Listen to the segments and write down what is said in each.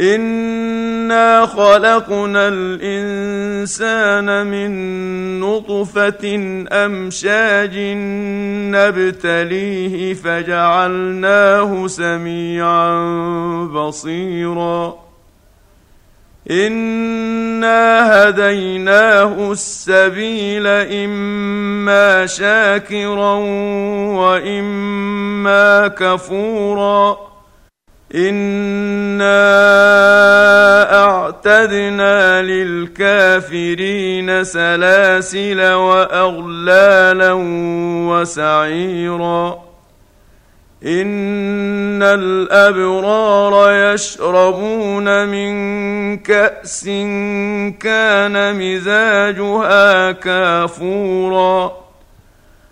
انا خلقنا الانسان من نطفه امشاج نبتليه فجعلناه سميعا بصيرا انا هديناه السبيل اما شاكرا واما كفورا انا اعتدنا للكافرين سلاسل واغلالا وسعيرا ان الابرار يشربون من كاس كان مزاجها كافورا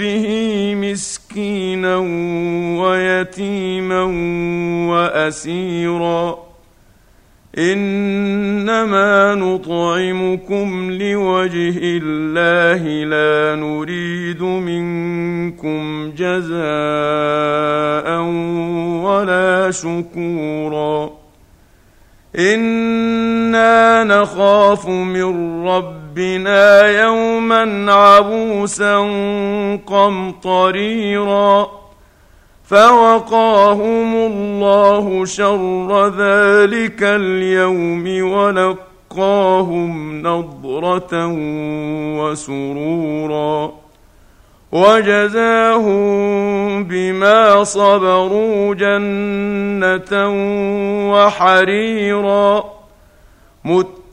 حبه مسكينا ويتيما وأسيرا. إنما نطعمكم لوجه الله لا نريد منكم جزاء ولا شكورا. إنا نخاف من ربنا يوما عبوسا قمطريرا فوقاهم الله شر ذلك اليوم ولقاهم نضرة وسرورا وجزاهم بما صبروا جنة وحريرا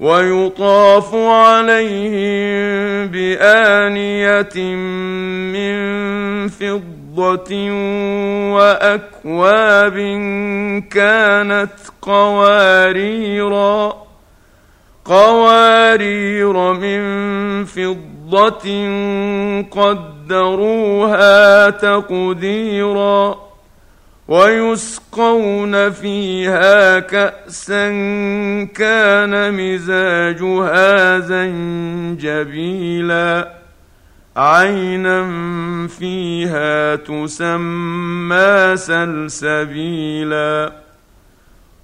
ويطاف عليهم بآنية من فضة وأكواب كانت قواريرا قوارير من فضة قدروها تقديرا. ويسقون فيها كأسا كان مزاجها زنجبيلا عينا فيها تسمى سلسبيلا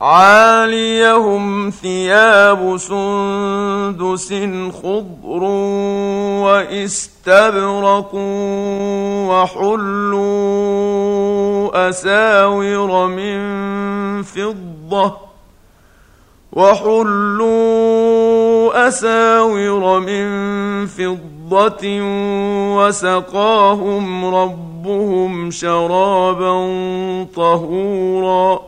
عاليهم ثياب سندس خضر واستبرق وحلوا أساور من فضة وحلوا أساور من فضة وسقاهم ربهم شرابا طهورا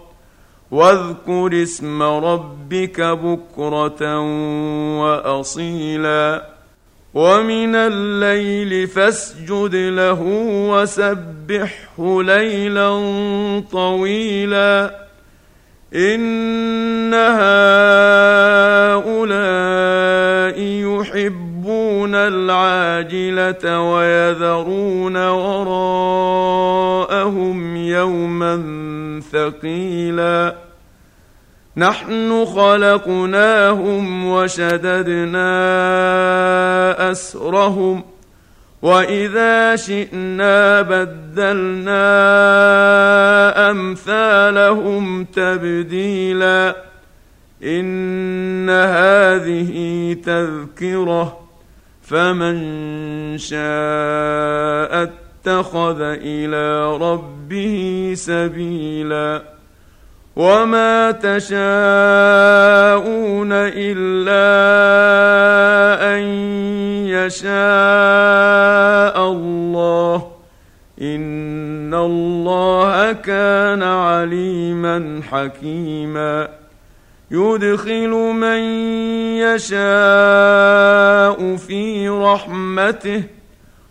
واذكر اسم ربك بكرة وأصيلا. ومن الليل فاسجد له وسبحه ليلا طويلا. إن هؤلاء يحبون العاجلة ويذرون وراءهم يوما ثقيلا. نحن خلقناهم وشددنا أسرهم وإذا شئنا بدلنا أمثالهم تبديلا. إن هذه تذكرة فمن شاء اتخذ إلى ربه سبيلا وما تشاءون إلا أن يشاء الله إن الله كان عليما حكيما يدخل من يشاء في رحمته